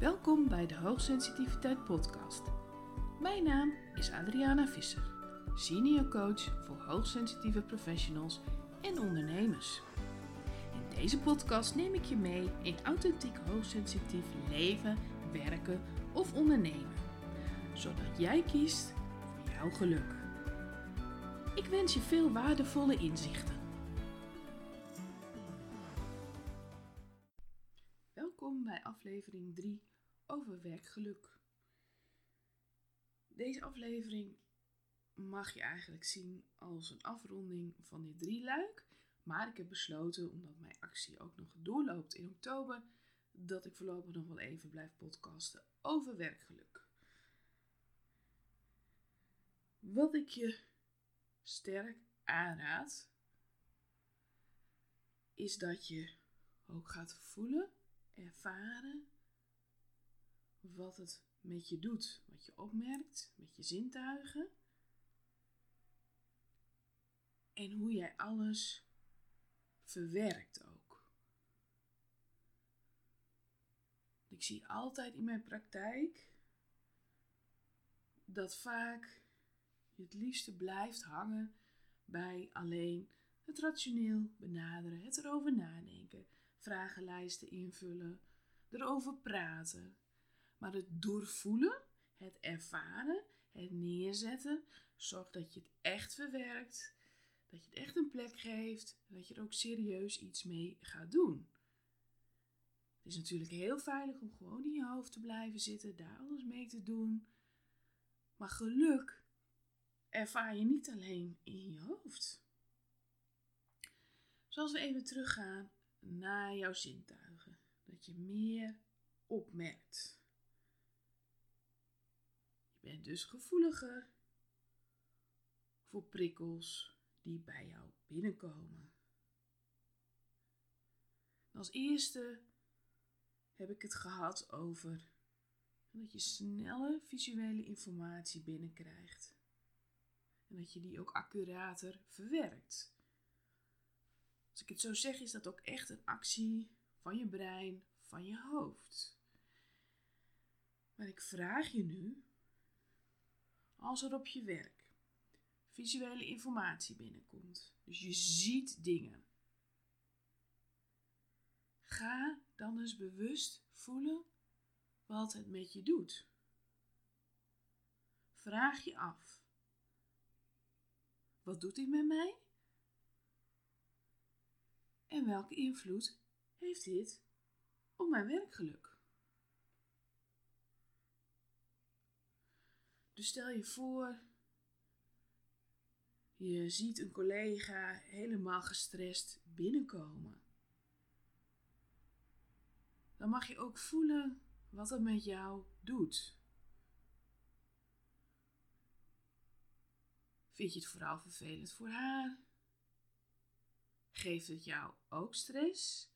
Welkom bij de Hoogsensitiviteit Podcast. Mijn naam is Adriana Visser, senior coach voor hoogsensitieve professionals en ondernemers. In deze podcast neem ik je mee in authentiek hoogsensitief leven, werken of ondernemen, zodat jij kiest voor jouw geluk. Ik wens je veel waardevolle inzichten. Werkgeluk. Deze aflevering mag je eigenlijk zien als een afronding van dit drieluik. Maar ik heb besloten, omdat mijn actie ook nog doorloopt in oktober, dat ik voorlopig nog wel even blijf podcasten over werkgeluk. Wat ik je sterk aanraad, is dat je ook gaat voelen, ervaren wat het met je doet, wat je opmerkt met je zintuigen en hoe jij alles verwerkt ook. Ik zie altijd in mijn praktijk dat vaak je het liefste blijft hangen bij alleen het rationeel benaderen, het erover nadenken, vragenlijsten invullen, erover praten. Maar het doorvoelen, het ervaren, het neerzetten, zorgt dat je het echt verwerkt, dat je het echt een plek geeft dat je er ook serieus iets mee gaat doen. Het is natuurlijk heel veilig om gewoon in je hoofd te blijven zitten, daar alles mee te doen. Maar geluk ervaar je niet alleen in je hoofd. Zoals we even teruggaan naar jouw zintuigen, dat je meer opmerkt. Je bent dus gevoeliger voor prikkels die bij jou binnenkomen. Als eerste heb ik het gehad over dat je sneller visuele informatie binnenkrijgt. En dat je die ook accurater verwerkt. Als ik het zo zeg, is dat ook echt een actie van je brein, van je hoofd. Maar ik vraag je nu, als er op je werk visuele informatie binnenkomt, dus je ziet dingen, ga dan eens bewust voelen wat het met je doet. Vraag je af, wat doet dit met mij? En welke invloed heeft dit op mijn werkgeluk? Dus stel je voor, je ziet een collega helemaal gestrest binnenkomen. Dan mag je ook voelen wat het met jou doet. Vind je het vooral vervelend voor haar? Geeft het jou ook stress?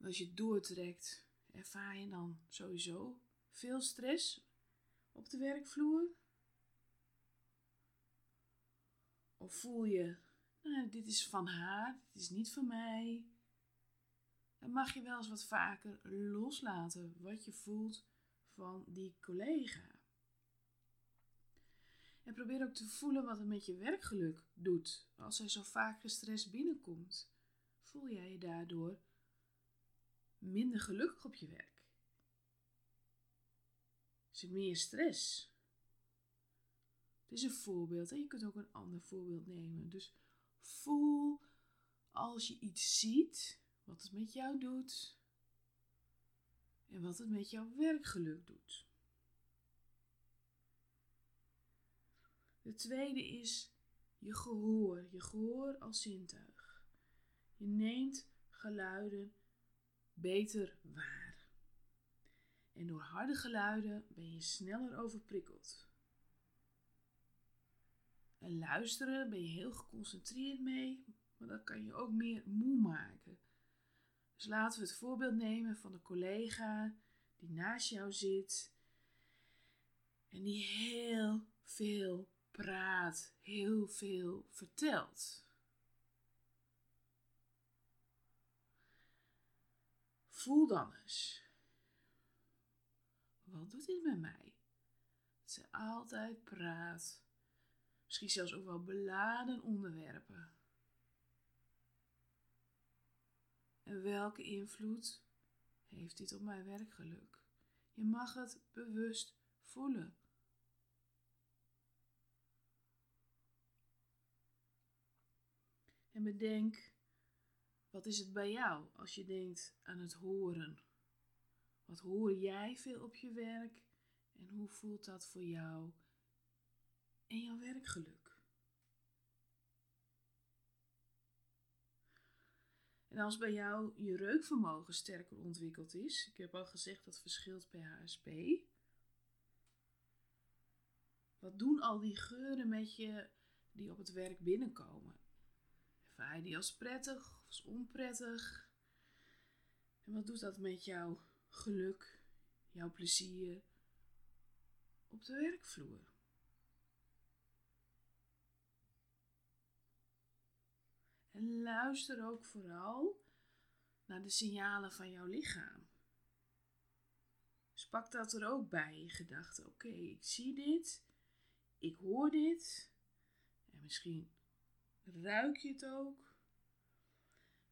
Als je doortrekt, ervaar je dan sowieso veel stress op de werkvloer? Of voel je, nou, dit is van haar, dit is niet van mij? En mag je wel eens wat vaker loslaten wat je voelt van die collega? En probeer ook te voelen wat het met je werkgeluk doet. Als hij zo vaak gestrest binnenkomt, voel jij je daardoor minder gelukkig op je werk? Er meer stress? Het is een voorbeeld en je kunt ook een ander voorbeeld nemen. Dus voel als je iets ziet, wat het met jou doet en wat het met jouw werkgeluk doet. De tweede is je gehoor, je gehoor als zintuig. Je neemt geluiden beter waar. En door harde geluiden ben je sneller overprikkeld. En luisteren ben je heel geconcentreerd mee, maar dat kan je ook meer moe maken. Dus laten we het voorbeeld nemen van een collega die naast jou zit en die heel veel praat, heel veel vertelt. voel dan eens. Wat doet dit met mij? Dat ze altijd praat. Misschien zelfs ook wel beladen onderwerpen. En welke invloed heeft dit op mijn werkgeluk? Je mag het bewust voelen. En bedenk, wat is het bij jou als je denkt aan het horen? Wat hoor jij veel op je werk en hoe voelt dat voor jou en jouw werkgeluk? En als bij jou je reukvermogen sterker ontwikkeld is, ik heb al gezegd dat verschilt per HSP. Wat doen al die geuren met je die op het werk binnenkomen? Ervaar je die als prettig als onprettig? En wat doet dat met jouw geluk, jouw plezier op de werkvloer? En luister ook vooral naar de signalen van jouw lichaam. Spak dat er ook bij in gedachten. Oké, ik zie dit, ik hoor dit. En misschien ruik je het ook.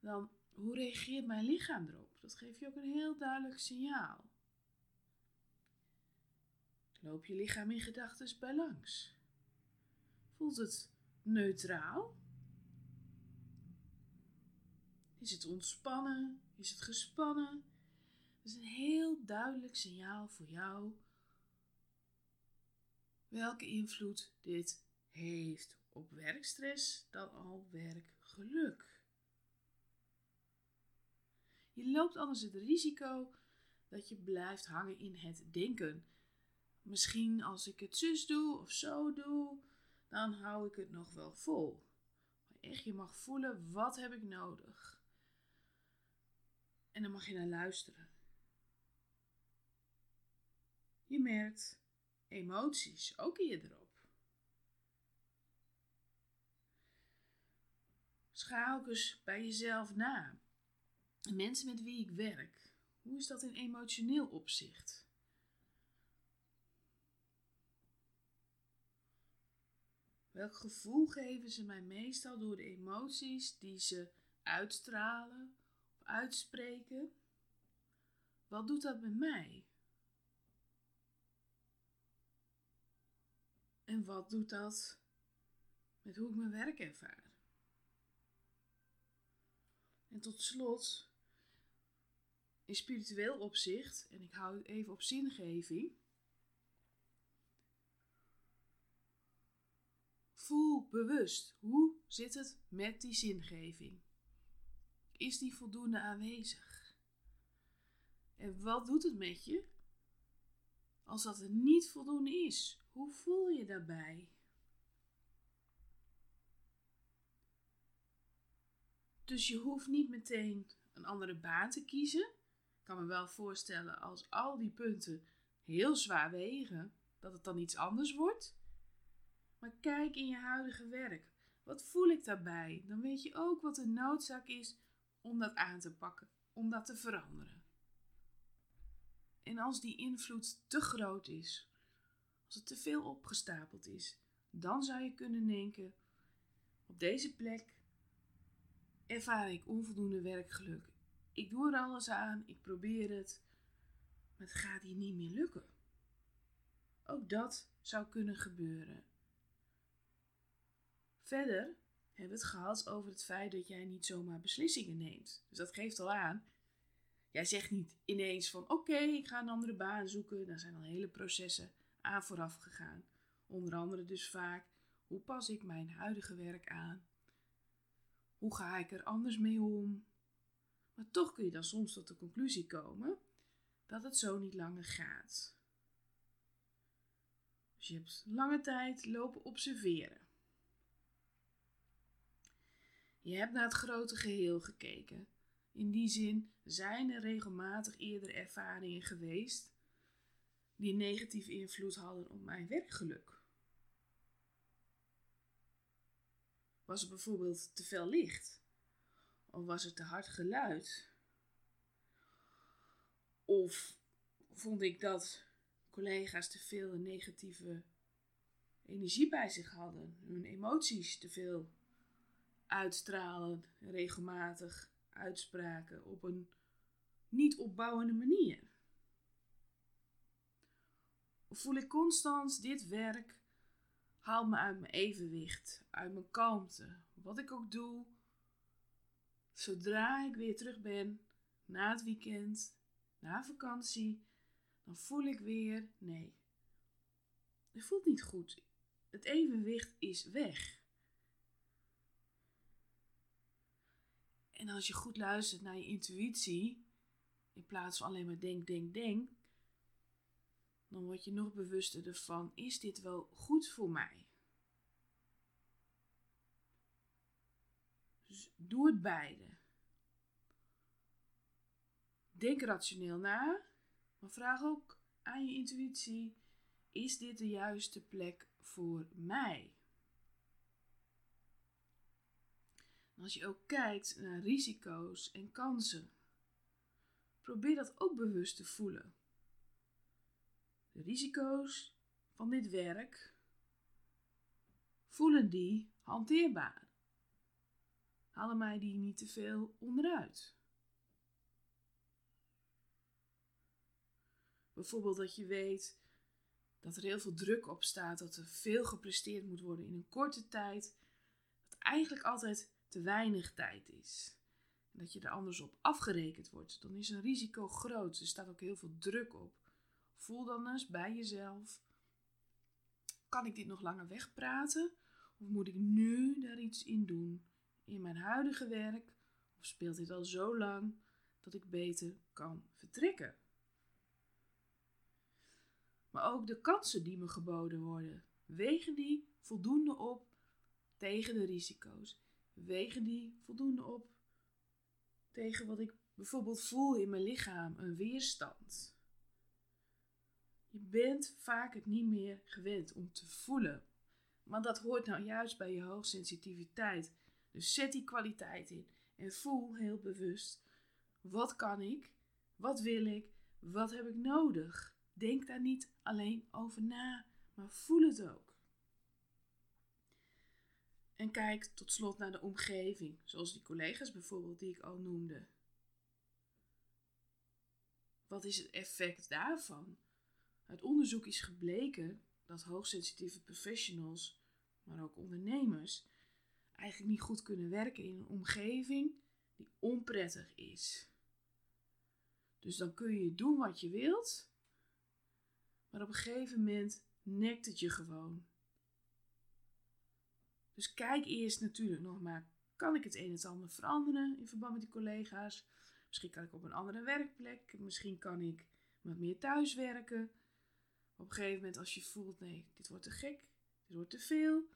Dan, hoe reageert mijn lichaam erop? Dat geeft je ook een heel duidelijk signaal. Loop je lichaam in gedachten bij langs? Voelt het neutraal? Is het ontspannen? Is het gespannen? Dat is een heel duidelijk signaal voor jou welke invloed dit heeft op werkstress dan al werkgeluk. Je loopt anders het risico dat je blijft hangen in het denken. Misschien als ik het zus doe of zo doe, dan hou ik het nog wel vol. Maar echt, je mag voelen, wat heb ik nodig? En dan mag je naar luisteren. Je merkt emoties ook in je erop. Schaal ook eens bij jezelf na. Mensen met wie ik werk, hoe is dat in emotioneel opzicht? Welk gevoel geven ze mij meestal door de emoties die ze uitstralen of uitspreken? Wat doet dat met mij? En wat doet dat met hoe ik mijn werk ervaar? En tot slot, in spiritueel opzicht, en ik hou even op zingeving. Voel bewust, hoe zit het met die zingeving? Is die voldoende aanwezig? En wat doet het met je als dat er niet voldoende is? Hoe voel je daarbij? Dus je hoeft niet meteen een andere baan te kiezen. Kan me wel voorstellen als al die punten heel zwaar wegen, dat het dan iets anders wordt. Maar kijk in je huidige werk. Wat voel ik daarbij? Dan weet je ook wat de noodzaak is om dat aan te pakken, om dat te veranderen. En als die invloed te groot is, als het te veel opgestapeld is, dan zou je kunnen denken: op deze plek ervaar ik onvoldoende werkgeluk. Ik doe er alles aan, ik probeer het, maar het gaat hier niet meer lukken. Ook dat zou kunnen gebeuren. Verder hebben we het gehad over het feit dat jij niet zomaar beslissingen neemt. Dus dat geeft al aan. Jij zegt niet ineens van oké, ik ga een andere baan zoeken. Daar zijn al hele processen aan vooraf gegaan. Onder andere dus vaak, hoe pas ik mijn huidige werk aan? Hoe ga ik er anders mee om? Maar toch kun je dan soms tot de conclusie komen dat het zo niet langer gaat. Dus je hebt lange tijd lopen observeren. Je hebt naar het grote geheel gekeken. In die zin zijn er regelmatig eerder ervaringen geweest die negatieve invloed hadden op mijn werkgeluk. Was er bijvoorbeeld te veel licht? Of was er te hard geluid? Of vond ik dat collega's te veel negatieve energie bij zich hadden, hun emoties te veel uitstralen, regelmatig uitspraken op een niet opbouwende manier? Of voel ik constant dit werk haalt me uit mijn evenwicht, uit mijn kalmte, wat ik ook doe, zodra ik weer terug ben na het weekend, na vakantie, dan voel ik weer, nee, het voelt niet goed. Het evenwicht is weg. En als je goed luistert naar je intuïtie, in plaats van alleen maar denk, denk, denk, dan word je nog bewuster ervan: is dit wel goed voor mij? Dus doe het beide. Denk rationeel na, maar vraag ook aan je intuïtie: is dit de juiste plek voor mij? als je ook kijkt naar risico's en kansen, probeer dat ook bewust te voelen. De risico's van dit werk, voelen die hanteerbaar? Halen mij die niet te veel onderuit? Bijvoorbeeld dat je weet dat er heel veel druk op staat, dat er veel gepresteerd moet worden in een korte tijd. Dat eigenlijk altijd te weinig tijd is. En dat je er anders op afgerekend wordt. Dan is een risico groot. Er staat ook heel veel druk op. Voel dan eens bij jezelf. Kan ik dit nog langer wegpraten? Of moet ik nu daar iets in doen? In mijn huidige werk? Of speelt dit al zo lang dat ik beter kan vertrekken? Maar ook de kansen die me geboden worden, wegen die voldoende op tegen de risico's? Wegen die voldoende op tegen wat ik bijvoorbeeld voel in mijn lichaam, een weerstand? Je bent vaak het niet meer gewend om te voelen. Maar dat hoort nou juist bij je hoogsensitiviteit. Dus zet die kwaliteit in en voel heel bewust: wat kan ik? Wat wil ik? Wat heb ik nodig? Denk daar niet alleen over na, maar voel het ook. En kijk tot slot naar de omgeving, zoals die collega's bijvoorbeeld die ik al noemde. Wat is het effect daarvan? Uit onderzoek is gebleken dat hoogsensitieve professionals, maar ook ondernemers, eigenlijk niet goed kunnen werken in een omgeving die onprettig is. Dus dan kun je doen wat je wilt, maar op een gegeven moment nekt het je gewoon. Dus kijk eerst natuurlijk nog maar, kan ik het een en ander veranderen in verband met die collega's? Misschien kan ik op een andere werkplek, misschien kan ik wat meer thuiswerken. Op een gegeven moment als je voelt, nee, dit wordt te gek, dit wordt te veel,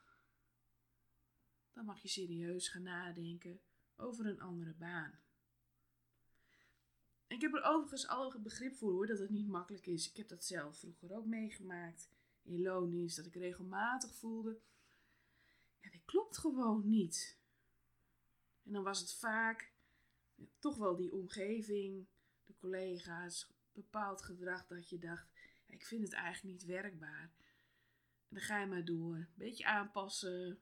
dan mag je serieus gaan nadenken over een andere baan. Ik heb er overigens al begrip voor hoor, dat het niet makkelijk is. Ik heb dat zelf vroeger ook meegemaakt in loondienst, dat ik regelmatig voelde, ja, dit klopt gewoon niet. En dan was het vaak toch wel die omgeving, de collega's, bepaald gedrag dat je dacht, ik vind het eigenlijk niet werkbaar. En dan ga je maar door. Een beetje aanpassen.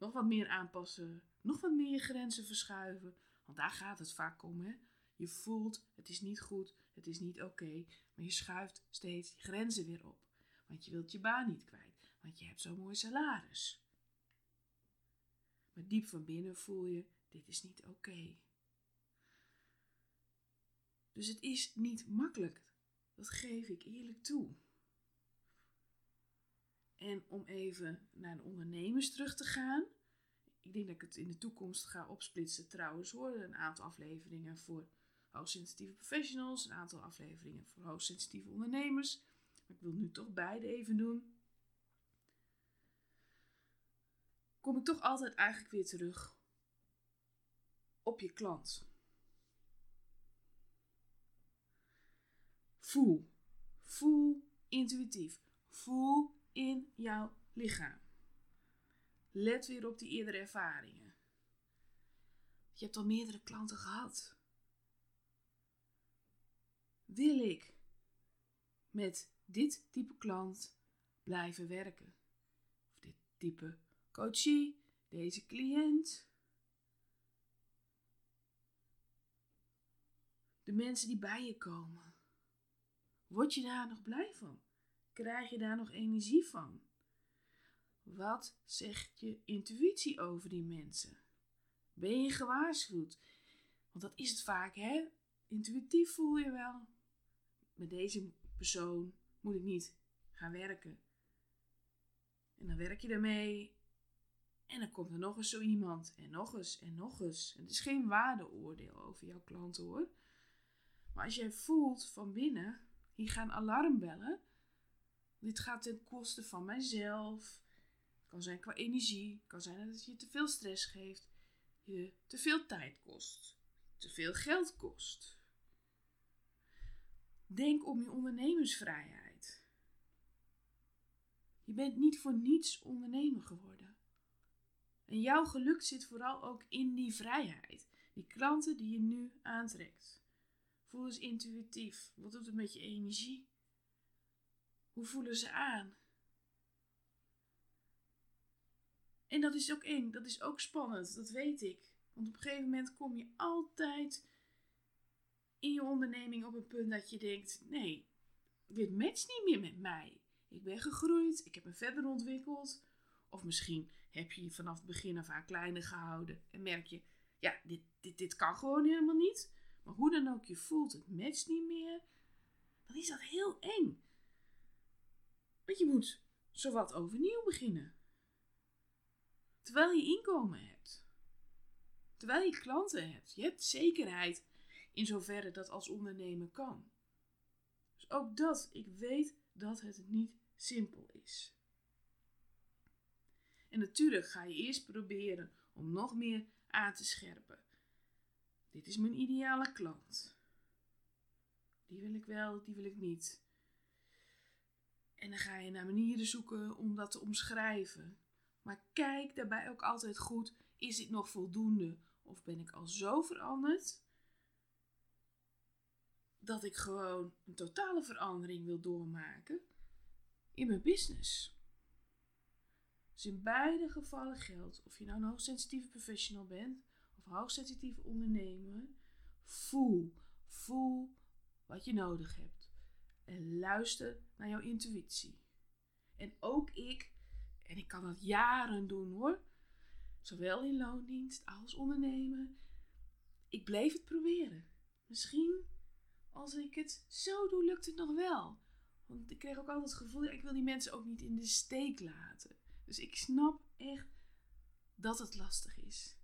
Nog wat meer aanpassen. Nog wat meer grenzen verschuiven. Want daar gaat het vaak om. Hè? Je voelt, het is niet goed, het is niet oké. maar je schuift steeds je grenzen weer op. Want je wilt je baan niet kwijt. Want je hebt zo'n mooi salaris. Maar diep van binnen voel je, dit is niet oké. Dus het is niet makkelijk. Dat geef ik eerlijk toe. En om even naar de ondernemers terug te gaan. Ik denk dat ik het in de toekomst ga opsplitsen trouwens hoor. Een aantal afleveringen voor hoogsensitieve professionals. Een aantal afleveringen voor hoogsensitieve ondernemers. Maar ik wil nu toch beide even doen. Kom ik toch altijd eigenlijk weer terug op je klant. Voel. Voel intuïtief. Voel in jouw lichaam. Let weer op die eerdere ervaringen. Je hebt al meerdere klanten gehad. wil ik met dit type klant blijven werken? Of dit type coachie, deze cliënt. De mensen die bij je komen. Word je daar nog blij van? Krijg je daar nog energie van? Wat zegt je intuïtie over die mensen? Ben je gewaarschuwd? Want dat is het vaak, hè? Intuïtief voel je wel. Met deze persoon moet ik niet gaan werken. En dan werk je ermee. En dan komt er nog eens zo iemand. En nog eens en nog eens. het is geen waardeoordeel over jouw klanten hoor. Maar als jij voelt van binnen, hier gaan alarmbellen. Dit gaat ten koste van mijzelf. Het kan zijn qua energie. Het kan zijn dat het je te veel stress geeft. Je te veel tijd kost. Te veel geld kost. Denk om je ondernemersvrijheid. Je bent niet voor niets ondernemer geworden. En jouw geluk zit vooral ook in die vrijheid. Die klanten die je nu aantrekt. Voel eens intuïtief. Wat doet het met je energie? Hoe voelen ze aan? En dat is ook eng, dat is ook spannend, dat weet ik. Want op een gegeven moment kom je altijd in je onderneming op een punt dat je denkt: nee, dit matcht niet meer met mij. Ik ben gegroeid, ik heb me verder ontwikkeld. Of misschien heb je je vanaf het begin af aan kleiner gehouden en merk je: ja, dit, dit, dit kan gewoon helemaal niet. Maar hoe dan ook je voelt, het matcht niet meer. Dan is dat heel eng. Want je moet zowat overnieuw beginnen. Terwijl je inkomen hebt. Terwijl je klanten hebt. Je hebt zekerheid in zoverre dat als ondernemer kan. Dus ook dat, ik weet dat het niet simpel is. En natuurlijk ga je eerst proberen om nog meer aan te scherpen. Dit is mijn ideale klant. Die wil ik wel, die wil ik niet. En dan ga je naar manieren zoeken om dat te omschrijven. Maar kijk daarbij ook altijd goed: is dit nog voldoende? Of ben ik al zo veranderd dat ik gewoon een totale verandering wil doormaken in mijn business? Dus in beide gevallen geldt, of je nou een hoogsensitieve professional bent of hoogsensitieve ondernemer, voel, voel wat je nodig hebt. En luister naar jouw intuïtie. En ook ik, en ik kan dat jaren doen hoor, zowel in loondienst als ondernemer, ik bleef het proberen. Misschien als ik het zo doe, lukt het nog wel. Want ik kreeg ook altijd het gevoel, ik wil die mensen ook niet in de steek laten. Dus ik snap echt dat het lastig is.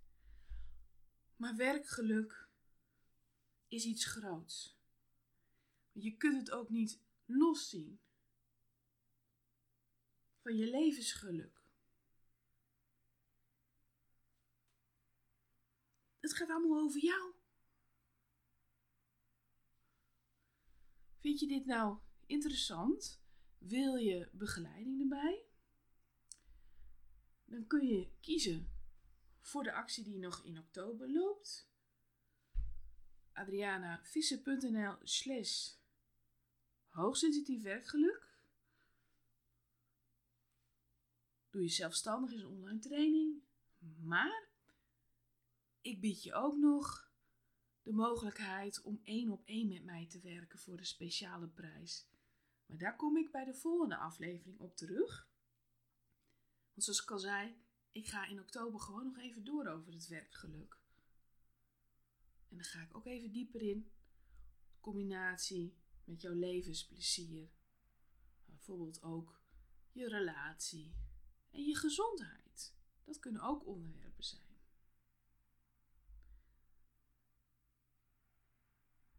Maar werkgeluk is iets groots. Je kunt het ook niet loszien van je levensgeluk. Het gaat allemaal over jou. Vind je dit nou interessant? Wil je begeleiding erbij? Dan kun je kiezen voor de actie die nog in oktober loopt. adrianavisser.nl slash hoogsensitief werkgeluk. Doe je zelfstandig is online training. Maar ik bied je ook nog de mogelijkheid om één op één met mij te werken voor een speciale prijs. Maar daar kom ik bij de volgende aflevering op terug. Want zoals ik al zei, ik ga in oktober gewoon nog even door over het werkgeluk. En dan ga ik ook even dieper in. Combinatie met jouw levensplezier. Bijvoorbeeld ook je relatie en je gezondheid. Dat kunnen ook onderwerpen zijn.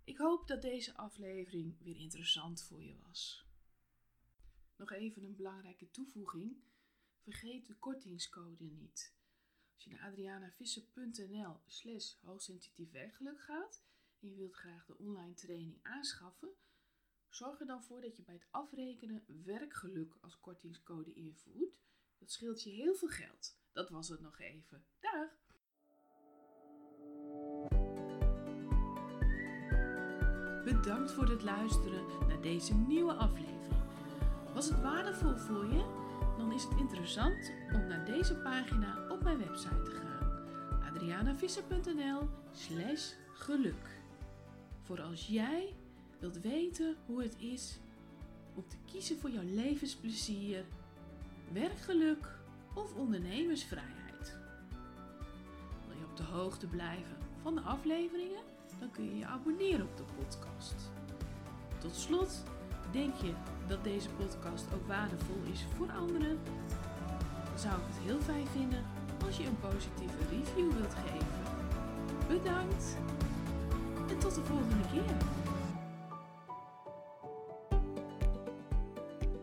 Ik hoop dat deze aflevering weer interessant voor je was. Nog even een belangrijke toevoeging. Vergeet de kortingscode niet. Als je naar adrianavisser.nl slash hoogsensitief werkgeluk gaat en je wilt graag de online training aanschaffen, zorg er dan voor dat je bij het afrekenen werkgeluk als kortingscode invoert. Dat scheelt je heel veel geld. Dat was het nog even. Dag! bedankt voor het luisteren naar deze nieuwe aflevering. Was het waardevol voor je? Dan is het interessant om naar deze pagina op mijn website te gaan. adrianavisser.nl slash geluk. Voor als jij wilt weten hoe het is om te kiezen voor jouw levensplezier, werkgeluk of ondernemersvrijheid. Wil je op de hoogte blijven van de afleveringen? Dan kun je je abonneren op de podcast. Tot slot, denk je dat deze podcast ook waardevol is voor anderen? Dan zou ik het heel fijn vinden als je een positieve review wilt geven. Bedankt en tot de volgende keer.